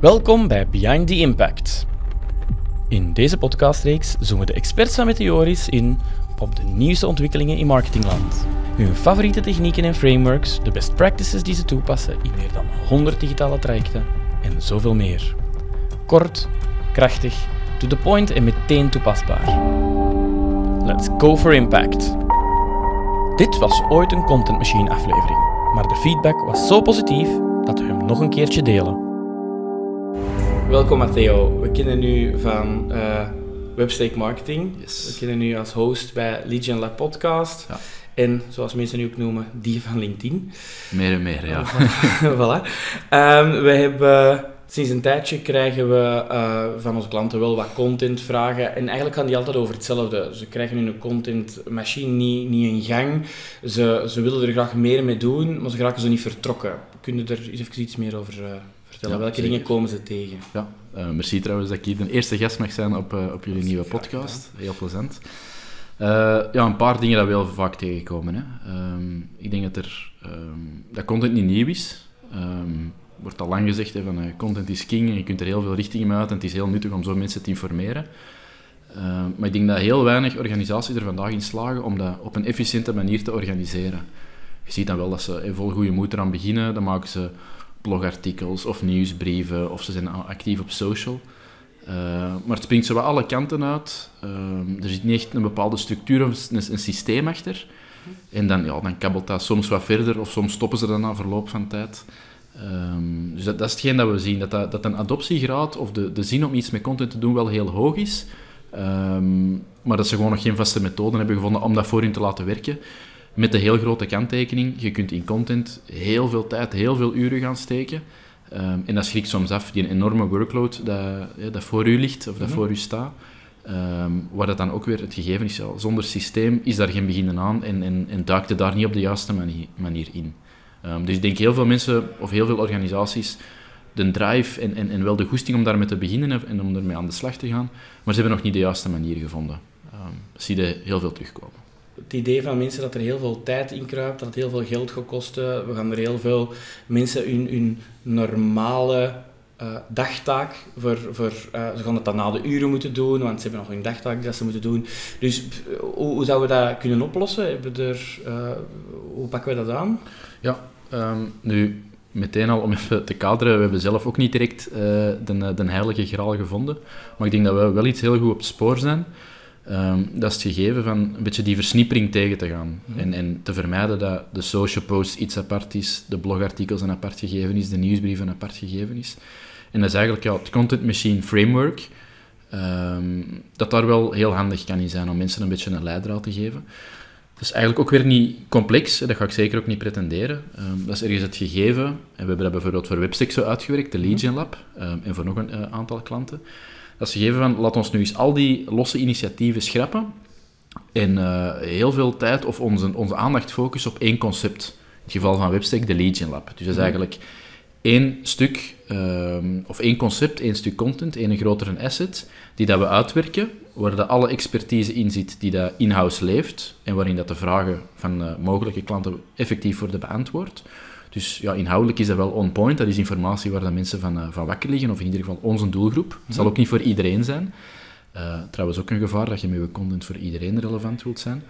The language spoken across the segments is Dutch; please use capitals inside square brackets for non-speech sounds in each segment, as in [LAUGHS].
Welkom bij Behind the Impact. In deze podcastreeks zoomen de experts van Meteoris in op de nieuwste ontwikkelingen in marketingland. Hun favoriete technieken en frameworks, de best practices die ze toepassen in meer dan 100 digitale trajecten en zoveel meer. Kort, krachtig, to the point en meteen toepasbaar. Let's go for impact. Dit was ooit een Content Machine aflevering, maar de feedback was zo positief dat we hem nog een keertje delen. Welkom Matteo, we kennen u van uh, Webstake Marketing. Yes. We kennen u als host bij Legion Lab Podcast. Ja. En zoals mensen nu ook noemen, die van LinkedIn. Meer en meer, ja. [LAUGHS] voilà. Ehm, we hebben sinds een tijdje krijgen we eh, van onze klanten wel wat content vragen. En eigenlijk gaan die altijd over hetzelfde. Ze krijgen hun contentmachine niet, niet in gang. Ze, ze willen er graag meer mee doen, maar ze raken zo niet vertrokken. Kun je er eens even iets meer over uh, vertellen? Ja, Welke zeker. dingen komen ze tegen? ja. Uh, merci trouwens dat ik hier de eerste gast mag zijn op, op jullie nieuwe podcast. Heel plezant. Uh, ja, een paar dingen dat we heel vaak tegenkomen. Hè. Um, ik denk dat, er, um, dat content niet nieuw is. Um, wordt al lang gezegd, hè, van, uh, content is king en je kunt er heel veel richtingen uit en het is heel nuttig om zo mensen te informeren. Uh, maar ik denk dat heel weinig organisaties er vandaag in slagen om dat op een efficiënte manier te organiseren. Je ziet dan wel dat ze vol goede moed eraan beginnen, dan maken ze blogartikels of nieuwsbrieven of ze zijn actief op social. Maar het springt zo wat alle kanten uit. Er zit niet echt een bepaalde structuur of een, systeem achter. En dan, ja, dan kabbelt dat soms wat verder of soms stoppen ze dan na verloop van tijd. Um, dus dat, dat, is hetgeen dat we zien, dat, dat, dat een adoptiegraad of de, de zin om iets met content te doen wel heel hoog is. Um, maar dat ze gewoon nog geen vaste methoden hebben gevonden om dat voor hun te laten werken. Met de heel grote kanttekening, je kunt in content heel veel tijd, heel veel uren gaan steken. Um, en dat schrikt soms af, die enorme workload dat, ja, dat voor u ligt, of dat mm -hmm. voor u staat. Um, waar dat dan ook weer het gegeven is, ja, zonder systeem is daar geen beginnen aan en, en, en duikt het daar niet op de juiste manier, manier in. Um, dus ik denk heel veel mensen, of heel veel organisaties, de drive en, en, en wel de goesting om daarmee te beginnen en om ermee aan de slag te gaan, maar ze hebben nog niet de juiste manier gevonden. Um, zie je heel veel terugkomen. Het idee van mensen dat er heel veel tijd in kruipt, dat het heel veel geld gaat kosten. We gaan er heel veel mensen hun, hun normale uh, dagtaak voor, voor uh, ze gaan het dan na de uren moeten doen, want ze hebben nog een dagtaak dat ze moeten doen. Dus hoe, hoe zouden we dat kunnen oplossen? Hebben we er, uh, hoe pakken we dat aan? Ja, um, nu meteen al om even te kaderen, we hebben zelf ook niet direct de, de heilige graal gevonden, maar ik denk dat we wel iets heel goed op het spoor zijn. Um, dat is het gegeven van een beetje die versnippering tegen te gaan. Mm-hmm. En, en te vermijden dat de social post iets apart is, de blogartikels een apart gegeven is, de nieuwsbrief een apart gegeven is. En dat is eigenlijk ja, het Content Machine Framework, um, dat daar wel heel handig kan in zijn om mensen een beetje een leidraad te geven. Dat is eigenlijk ook weer niet complex, dat ga ik zeker ook niet pretenderen. Um, dat is ergens het gegeven, en we hebben dat bijvoorbeeld voor Webstack zo uitgewerkt, de Legion Lab, um, en voor nog een uh, aantal klanten. Dat is het gegeven van, laat ons nu eens al die losse initiatieven schrappen en uh, heel veel tijd of onze, onze aandacht focussen op één concept. In het geval van Webstack, de Legion Lab. Dus dat is eigenlijk één stuk, um, of één concept, één stuk content, één grotere asset, die dat we uitwerken, waar dat alle expertise in zit die dat in-house leeft, en waarin dat de vragen van uh, mogelijke klanten effectief worden beantwoord. Dus ja, inhoudelijk is dat wel on point. Dat is informatie waar dat mensen van, uh, van wakker liggen, of in ieder geval onze doelgroep. Het zal ook niet voor iedereen zijn. Uh, trouwens ook een gevaar dat je met je content voor iedereen relevant wilt zijn.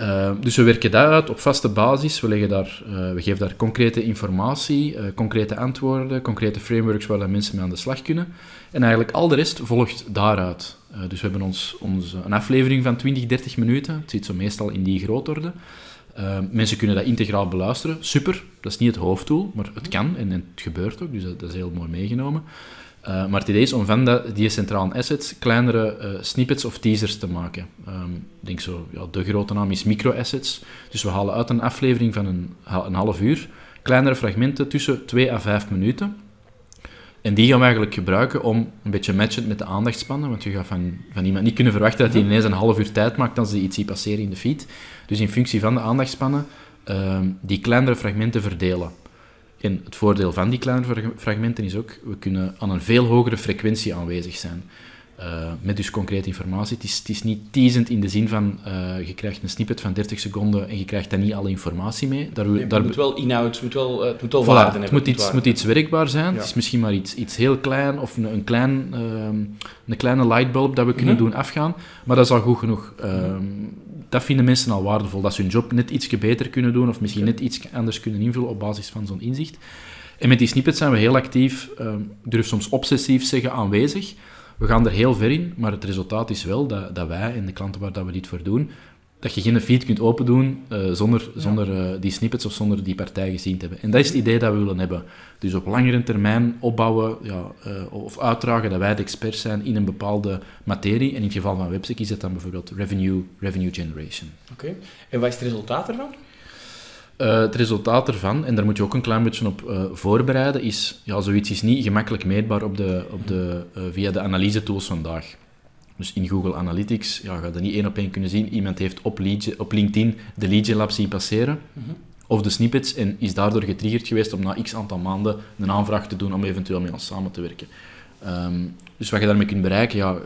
Uh, dus we werken dat uit op vaste basis. We, leggen daar, uh, we geven daar concrete informatie, uh, concrete antwoorden, concrete frameworks waar mensen mee aan de slag kunnen. En eigenlijk al de rest volgt daaruit. dus we hebben ons, ons een aflevering van 20, 30 minuten. Het zit zo meestal in die grootorde. mensen kunnen dat integraal beluisteren. Super, dat is niet het hoofddoel, maar het kan en, het gebeurt ook. Dus dat is heel mooi meegenomen. Uh, maar het idee is om van die centrale assets kleinere uh, snippets of teasers te maken. Um, ik denk zo, ja, de grote naam is micro-assets. Dus we halen uit een aflevering van een, een half uur kleinere fragmenten tussen 2 à 5 minuten. En die gaan we eigenlijk gebruiken om een beetje matchend met de aandachtspannen. Want je gaat van, van iemand niet kunnen verwachten dat hij ineens een half uur tijd maakt als hij iets ziet passeren in de feed. Dus in functie van de aandachtspannen um, die kleinere fragmenten verdelen. En het voordeel van die kleine fragmenten is ook, we kunnen aan een veel hogere frequentie aanwezig zijn. Uh, met dus concrete informatie. Het is, het is niet teasend in de zin van uh, je krijgt een snippet van 30 seconden en je krijgt daar niet alle informatie mee. Daar, nee, daar het moet wel inhoud, het moet wel, uh, het moet wel voilà, waarde het hebben. Moet iets, het moet iets werkbaar zijn. Ja. Het is misschien maar iets, iets heel klein of een, een, klein, een kleine lightbulb dat we kunnen Mhm. doen afgaan, maar dat is al goed genoeg. Um, dat vinden mensen al waardevol, dat ze hun job net iets beter kunnen doen of misschien net iets anders kunnen invullen op basis van zo'n inzicht. En met die snippets zijn we heel actief, um, ik durf soms obsessief zeggen, aanwezig. We gaan er heel ver in, maar het resultaat is wel dat, dat wij en de klanten waar dat we dit voor doen, dat je geen feed kunt open doen uh, zonder, zonder uh, die snippets of zonder die partij gezien te hebben. En dat is het idee dat we willen hebben. Dus op langere termijn opbouwen ja, uh, of uitdragen dat wij de experts zijn in een bepaalde materie. En in het geval van WebSec is dat dan bijvoorbeeld revenue, revenue generation. Oké. Okay. En wat is het resultaat ervan? Het resultaat ervan, en daar moet je ook een klein beetje op voorbereiden, is, ja, zoiets is niet gemakkelijk meetbaar op de, op de, via de analyse-tools vandaag. Dus in Google Analytics ja, ga je dat niet één op één kunnen zien. Iemand heeft op, lead, op LinkedIn de Lead Lab zien passeren, mm -hmm. of de snippets, en is daardoor getriggerd geweest om na x aantal maanden een aanvraag te doen om eventueel met ons samen te werken. Um, dus wat je daarmee kunt bereiken, ja,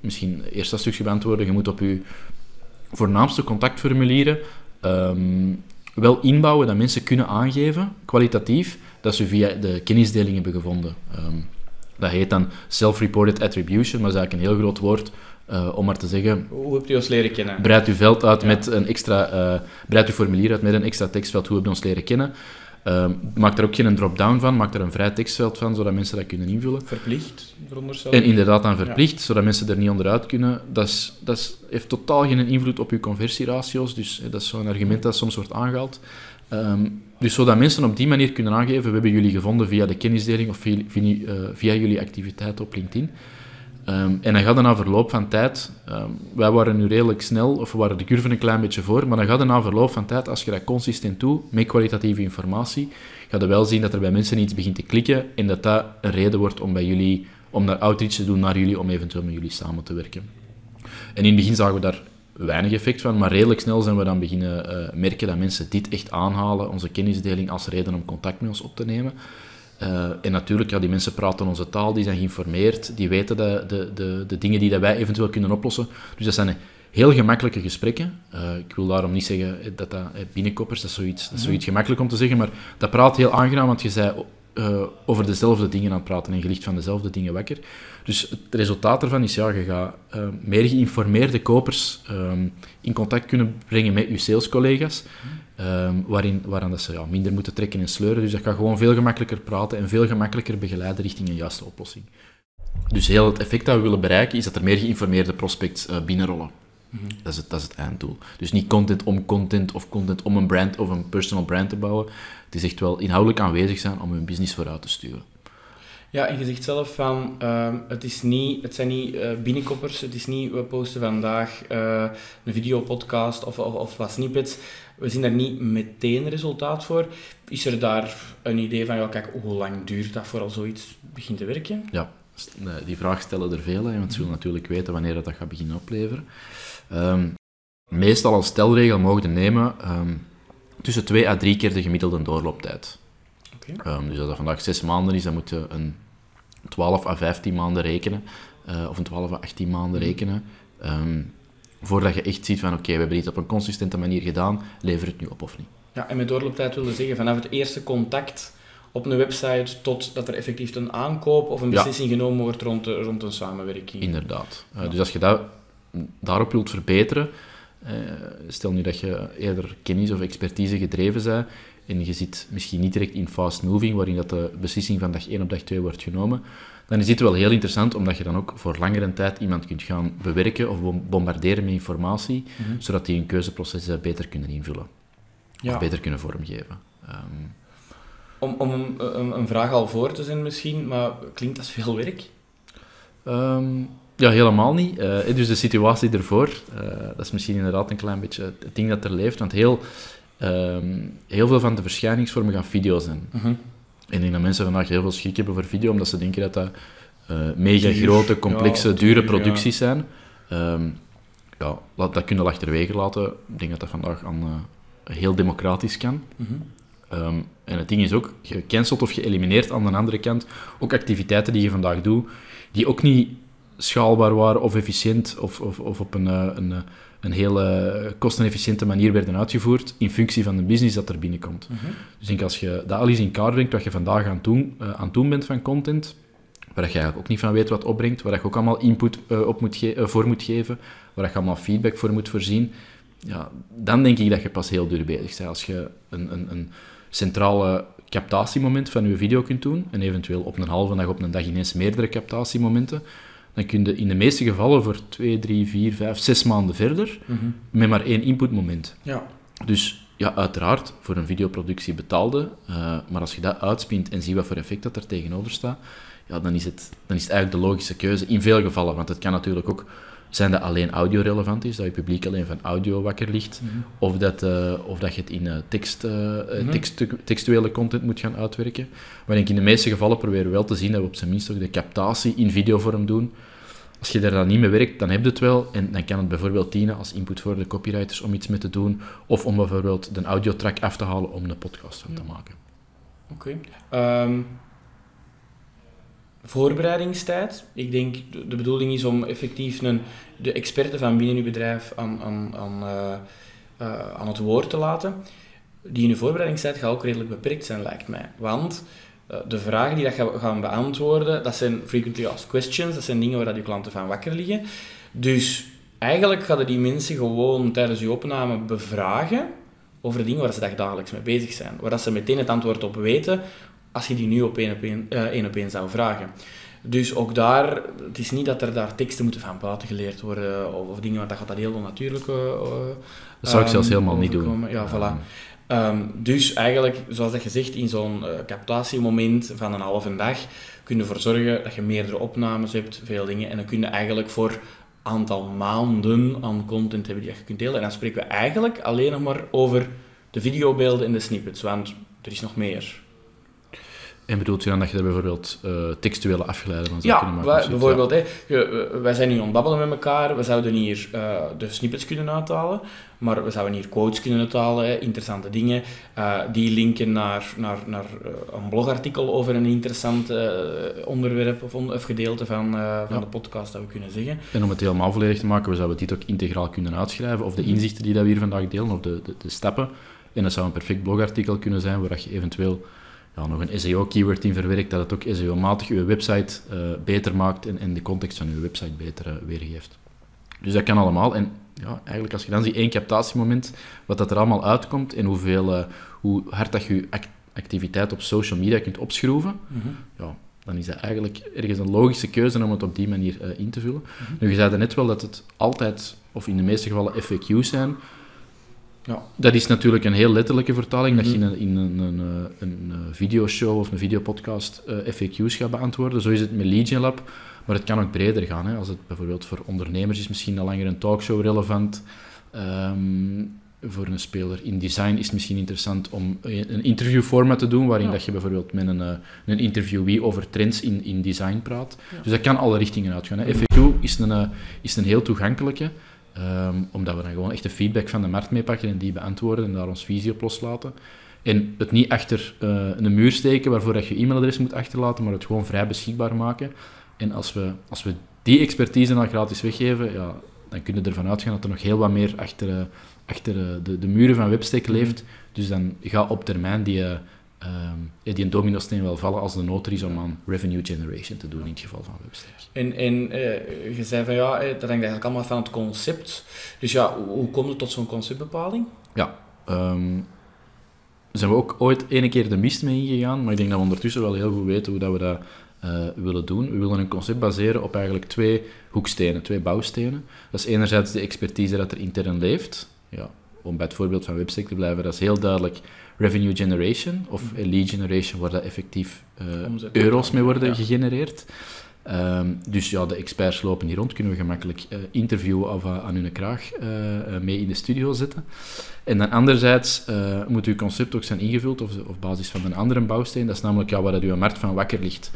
misschien eerst dat stukje beantwoorden, je moet op je voornaamste contactformulieren um, wel inbouwen dat mensen kunnen aangeven, kwalitatief, dat ze via de kennisdeling hebben gevonden. Um, dat heet dan self-reported attribution, maar dat is eigenlijk een heel groot woord uh, om maar te zeggen... Hoe heb je ons leren kennen? Breid uw veld uit ja. met een extra... Uh, breid uw formulier uit met een extra tekstveld, hoe heb je ons leren kennen? Um, maak daar ook geen drop-down van, maak er een vrij tekstveld van, zodat mensen dat kunnen invullen. Verplicht, veronderstel En inderdaad dan verplicht, ja. zodat mensen er niet onderuit kunnen. Dat, is, dat is, heeft totaal geen invloed op uw conversieratio's, dus dat is zo'n argument dat soms wordt aangehaald. Um, dus zodat mensen op die manier kunnen aangeven, we hebben jullie gevonden via de kennisdeling of via, via, uh, via jullie activiteiten op LinkedIn. Um, en dan gaat na verloop van tijd, um, wij waren nu redelijk snel, of we waren de curve een klein beetje voor, maar dan gaat na verloop van tijd, als je dat consistent doet, met kwalitatieve informatie, ga je wel zien dat er bij mensen iets begint te klikken en dat dat een reden wordt om bij jullie, om naar outreach te doen naar jullie, om eventueel met jullie samen te werken. En in het begin zagen we daar weinig effect van, maar redelijk snel zijn we dan beginnen uh, merken dat mensen dit echt aanhalen, onze kennisdeling, als reden om contact met ons op te nemen. Uh, en natuurlijk, ja, die mensen praten onze taal, die zijn geïnformeerd, die weten de, de, de, de dingen die dat wij eventueel kunnen oplossen. Dus dat zijn heel gemakkelijke gesprekken. Uh, ik wil daarom niet zeggen dat dat binnenkoppers, dat is, zoiets, dat is zoiets gemakkelijk om te zeggen, maar dat praat heel aangenaam, want je zei uh, over dezelfde dingen aan het praten en je ligt van dezelfde dingen wakker. Dus het resultaat ervan is, ja, je gaat uh, meer geïnformeerde kopers um, in contact kunnen brengen met je salescollega's, um, waarin, waaraan dat ze ja, minder moeten trekken en sleuren. Dus dat gaat gewoon veel gemakkelijker praten en veel gemakkelijker begeleiden richting een juiste oplossing. Dus heel het effect dat we willen bereiken, is dat er meer geïnformeerde prospects uh, binnenrollen. Mm -hmm. dat, is het, dat is het einddoel. Dus niet content om content of content om een brand of een personal brand te bouwen. Het is echt wel inhoudelijk aanwezig zijn om hun business vooruit te sturen. Ja, en je zegt zelf van, uh, het, is niet, het zijn niet uh, binnenkoppers, het is niet, we posten vandaag uh, een videopodcast of, of, of wat snippets. We zien daar niet meteen resultaat voor. Is er daar een idee van, ja, kijk, hoe lang duurt dat voor al zoiets begint te werken? Ja, die vraag stellen er veel, hè, want ze willen natuurlijk weten wanneer dat, dat gaat beginnen opleveren. Um, meestal als stelregel mogen nemen um, tussen twee à drie keer de gemiddelde doorlooptijd. Okay. Um, dus als dat vandaag zes maanden is, dan moet je een 12 à 15 maanden rekenen, uh, of een 12 à 18 maanden Mhm. rekenen, um, voordat je echt ziet van oké, okay, we hebben dit op een consistente manier gedaan, lever het nu op of niet. Ja, en met doorlooptijd willen zeggen vanaf het eerste contact op een website tot dat er effectief een aankoop of een beslissing ja. genomen wordt rond, de, rond een samenwerking. Inderdaad. Uh, ja. Dus als je dat, daarop wilt verbeteren, uh, stel nu dat je eerder kennis of expertise gedreven bent, en je zit misschien niet direct in fast moving, waarin dat de beslissing van dag 1 op dag 2 wordt genomen, dan is dit wel heel interessant, omdat je dan ook voor langere tijd iemand kunt gaan bewerken of bombarderen met informatie, Mhm. zodat die hun keuzeprocessen beter kunnen invullen. Ja. Of beter kunnen vormgeven. Um, om om een, een, een, vraag al voor te zijn misschien, maar klinkt dat veel werk? Um, ja, helemaal niet. Uh, dus de situatie ervoor, uh, dat is misschien inderdaad een klein beetje het ding dat er leeft, want heel... Um, heel veel van de verschijningsvormen gaan video zijn. Mm-hmm. En ik denk dat mensen vandaag heel veel schrik hebben voor video, omdat ze denken dat dat uh, mega grote, complexe, ja, dure producties ja. zijn. Um, ja, dat kunnen we achterwege laten. Ik denk dat dat vandaag aan, uh, heel democratisch kan. Mm-hmm. Um, en het ding is ook, je cancelt of je elimineert aan de andere kant ook activiteiten die je vandaag doet, die ook niet schaalbaar waren of efficiënt of, of, of op een, eh, een, een hele kostenefficiënte manier werden uitgevoerd in functie van de business dat er binnenkomt. Mhm. Dus ik denk als je dat al eens in kaart brengt, wat je vandaag aan het doen, eh, aan doen bent van content, waar je eigenlijk ook niet van weet wat opbrengt, waar je ook allemaal input eh, op moet ge- eh, voor moet geven, waar je allemaal feedback voor moet voorzien, ja, dan denk ik dat je pas heel duur bezig bent. Als je een, een, een centrale captatiemoment van je video kunt doen, en eventueel op een halve dag, op een dag ineens meerdere captatiemomenten, dan kun je in de meeste gevallen voor twee, drie, vier, vijf, zes maanden verder Mhm. met maar één inputmoment. Ja. Dus ja, uiteraard, voor een videoproductie betaalde, eh, maar als je dat uitspint en ziet wat voor effect dat er tegenover staat, ja, dan, is het, dan is het eigenlijk de logische keuze in veel gevallen. Want het kan natuurlijk ook zijn dat alleen audio relevant is, dat je publiek alleen van audio wakker ligt, Mhm. of, dat, eh, of dat je het in eh, tekst, eh, Mhm. tekstu- textuele content moet gaan uitwerken. Maar ik in de meeste gevallen proberen we wel te zien dat we op zijn minst ook de captatie in videovorm doen. Als je daar dan niet mee werkt, dan heb je het wel. En dan kan het bijvoorbeeld dienen als input voor de copywriters om iets mee te doen. Of om bijvoorbeeld de audiotrack af te halen om een podcast van te maken. Oké. Ehm, voorbereidingstijd. Ik denk, de, bedoeling is om effectief een, de experten van binnen uw bedrijf aan, aan, aan, eh, eh, aan het woord te laten. Die in de voorbereidingstijd gaat ook redelijk beperkt zijn, lijkt mij. Want eh, de vragen die dat ga- gaan beantwoorden, dat zijn frequently asked questions. Dat zijn dingen waar uw klanten van wakker liggen. Dus eigenlijk gaan die mensen gewoon tijdens uw opname bevragen over dingen waar ze dag dagelijks mee bezig zijn. Waar dat ze meteen het antwoord op weten, als je die nu op één op één, één op één zou vragen. Dus ook daar, het is niet dat er daar teksten moeten van buiten geleerd worden of, of dingen, want dat gaat dat heel onnatuurlijk eh, eh, Dat zou ik zelfs ehm, helemaal niet doen. Ja, voilà. Ehm, dus eigenlijk, zoals dat gezegd, in zo'n eh, captatiemoment van een halve dag kun je ervoor zorgen dat je meerdere opnames hebt, veel dingen, en dan kun je eigenlijk voor aantal maanden aan content hebben die je kunt delen. En dan spreken we eigenlijk alleen nog maar over de videobeelden en de snippets, want er is nog meer. En bedoelt je dan dat je er bijvoorbeeld eh, textuele afgeleiden van zou kunnen Ja, maken? wij, bijvoorbeeld, je- we- wij zijn nu aan het babbelen met elkaar. We zouden hier eh, de snippets kunnen uithalen, maar we zouden hier quotes kunnen uithalen, interessante dingen. eh, die linken naar, naar, naar een blogartikel over een interessant onderwerp of, on- of gedeelte van, van Ja. de podcast, dat we kunnen zeggen. En om het helemaal volledig te maken, we zouden dit ook integraal kunnen uitschrijven, of de Mhm. inzichten die dat we hier vandaag delen, of de, de, de stappen. En dat zou een perfect blogartikel kunnen zijn, waar je eventueel ja, nog een SEO-keyword in verwerkt, dat het ook SEO-matig je website eh, beter maakt en, en de context van je website beter eh, weergeeft. Dus dat kan allemaal. En ja, eigenlijk als je dan ziet één captatiemoment, wat dat er allemaal uitkomt en hoeveel, eh, hoe hard dat je je act- activiteit op social media kunt opschroeven, ja, dan is dat eigenlijk ergens een logische keuze om het op die manier in te vullen. Nu, je zei net wel dat het altijd, of in de meeste gevallen, FAQ's zijn. Ja. Dat is natuurlijk een heel letterlijke vertaling, dat je in Mhm. een, in een, een, eh, een eh, videoshow of een videopodcast eh, FAQ's gaat beantwoorden. Zo is het met Legion Lab, maar het kan ook breder gaan. Hè. Als het bijvoorbeeld voor ondernemers is misschien al langer een talkshow relevant. Ehm, voor een speler in design is het misschien interessant om een interviewformat te doen, waarin Ja. dat je bijvoorbeeld met een, een interviewee over trends in, in design praat. Ja. Dus dat kan alle richtingen uitgaan. Hè. Mhm. FAQ is een, is een heel toegankelijke, ehm, omdat we dan gewoon echt de feedback van de markt meepakken en die beantwoorden en daar ons visie op loslaten. En het niet achter eh, een muur steken waarvoor dat je e-mailadres moet achterlaten, maar het gewoon vrij beschikbaar maken. En als we, als we die expertise dan gratis weggeven, ja, dan kunnen we ervan uitgaan dat er nog heel wat meer achter, eh, achter eh, de, de muren van Webstack leeft. Dus dan gaat op termijn die, eh, ehm, ja, die een dominosteen wel vallen als de nood er is om aan revenue generation te doen in het geval van Webstack. En, en eh, je zei van ja, eh, dat hangt eigenlijk allemaal van het concept. Dus ja, hoe, komt het tot zo'n conceptbepaling? Ehm zijn we ook ooit ene keer de mist mee ingegaan, maar ik denk dat we ondertussen wel heel goed weten hoe dat we dat eh, willen doen. We willen een concept baseren op eigenlijk twee hoekstenen, twee bouwstenen. Dat is enerzijds de expertise dat er intern leeft. Ja, om bij het voorbeeld van Webstack te blijven, dat is heel duidelijk revenue generation of Mhm. lead generation, waar dat effectief eh, euro's mee worden Ja. gegenereerd. Ehm, dus ja, de experts lopen hier rond, kunnen we gemakkelijk eh, interviewen of eh, aan hun kraag eh, eh, mee in de studio zetten. En dan anderzijds eh, moet uw concept ook zijn ingevuld op, op basis van een andere bouwsteen. Dat is namelijk ja, waar dat uw markt van wakker ligt.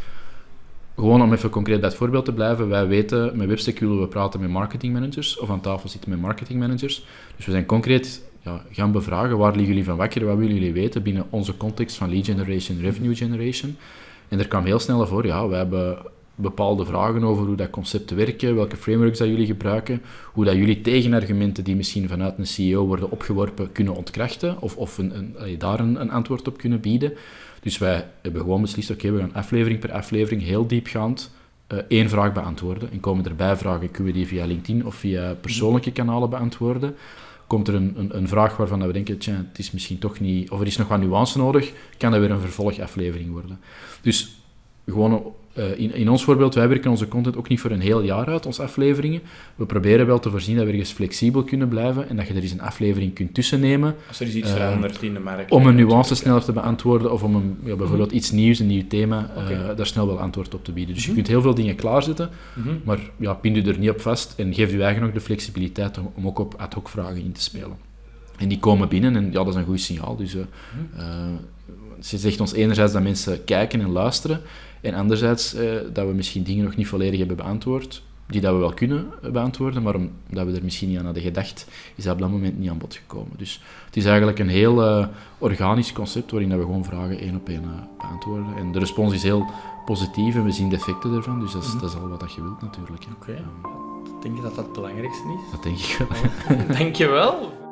Gewoon om even concreet bij het voorbeeld te blijven. Wij weten, met Webstack willen we praten met marketingmanagers of aan tafel zitten met marketingmanagers. Dus we zijn concreet ja, gaan bevragen waar liggen jullie van wakker, wat willen jullie weten binnen onze context van lead generation, revenue generation. En er kwam heel snel voor, ja, we hebben bepaalde vragen over hoe dat concepten werken, welke frameworks dat jullie gebruiken, hoe dat jullie tegenargumenten die misschien vanuit een CEO worden opgeworpen kunnen ontkrachten of, of een, een, daar een, een, antwoord op kunnen bieden. Dus wij hebben gewoon beslist, oké, we gaan aflevering per aflevering heel diepgaand uh, één vraag beantwoorden. En komen er bijvragen, kunnen we die via LinkedIn of via persoonlijke kanalen beantwoorden. Komt er een, een, een vraag waarvan we denken, het is misschien toch niet, of er is nog wat nuance nodig, kan dat weer een vervolgaflevering worden. Dus gewoon uh, in, in ons voorbeeld, wij werken onze content ook niet voor een heel jaar uit, onze afleveringen. We proberen wel te voorzien dat we ergens flexibel kunnen blijven en dat je er eens een aflevering kunt tussennemen. Als er is iets uh, verandert in de markt. Om een nuance sneller te beantwoorden of om een, ja, bijvoorbeeld iets nieuws, een nieuw thema, uh, okay. daar snel wel antwoord op te bieden. Dus je kunt heel veel dingen klaarzetten, -hmm. maar ja, pind je er niet op vast en geef je eigen nog de flexibiliteit om, om ook op ad hoc vragen in te spelen. En die komen binnen en ja, dat is een goed signaal. Dus ze zegt ons enerzijds dat mensen kijken en luisteren, en anderzijds uh, dat we misschien dingen nog niet volledig hebben beantwoord, die dat we wel kunnen beantwoorden, maar omdat we er misschien niet aan hadden gedacht, is dat op dat moment niet aan bod gekomen. Dus het is eigenlijk een heel uh, organisch concept waarin dat we gewoon vragen één op één uh, beantwoorden. En de respons is heel positief en we zien de effecten ervan, dus dat is, mm -hmm. dat is al wat dat je wilt natuurlijk. Oké, okay. denk je dat dat het belangrijkste is? Dat denk ik wel. [LAUGHS] Dank je wel.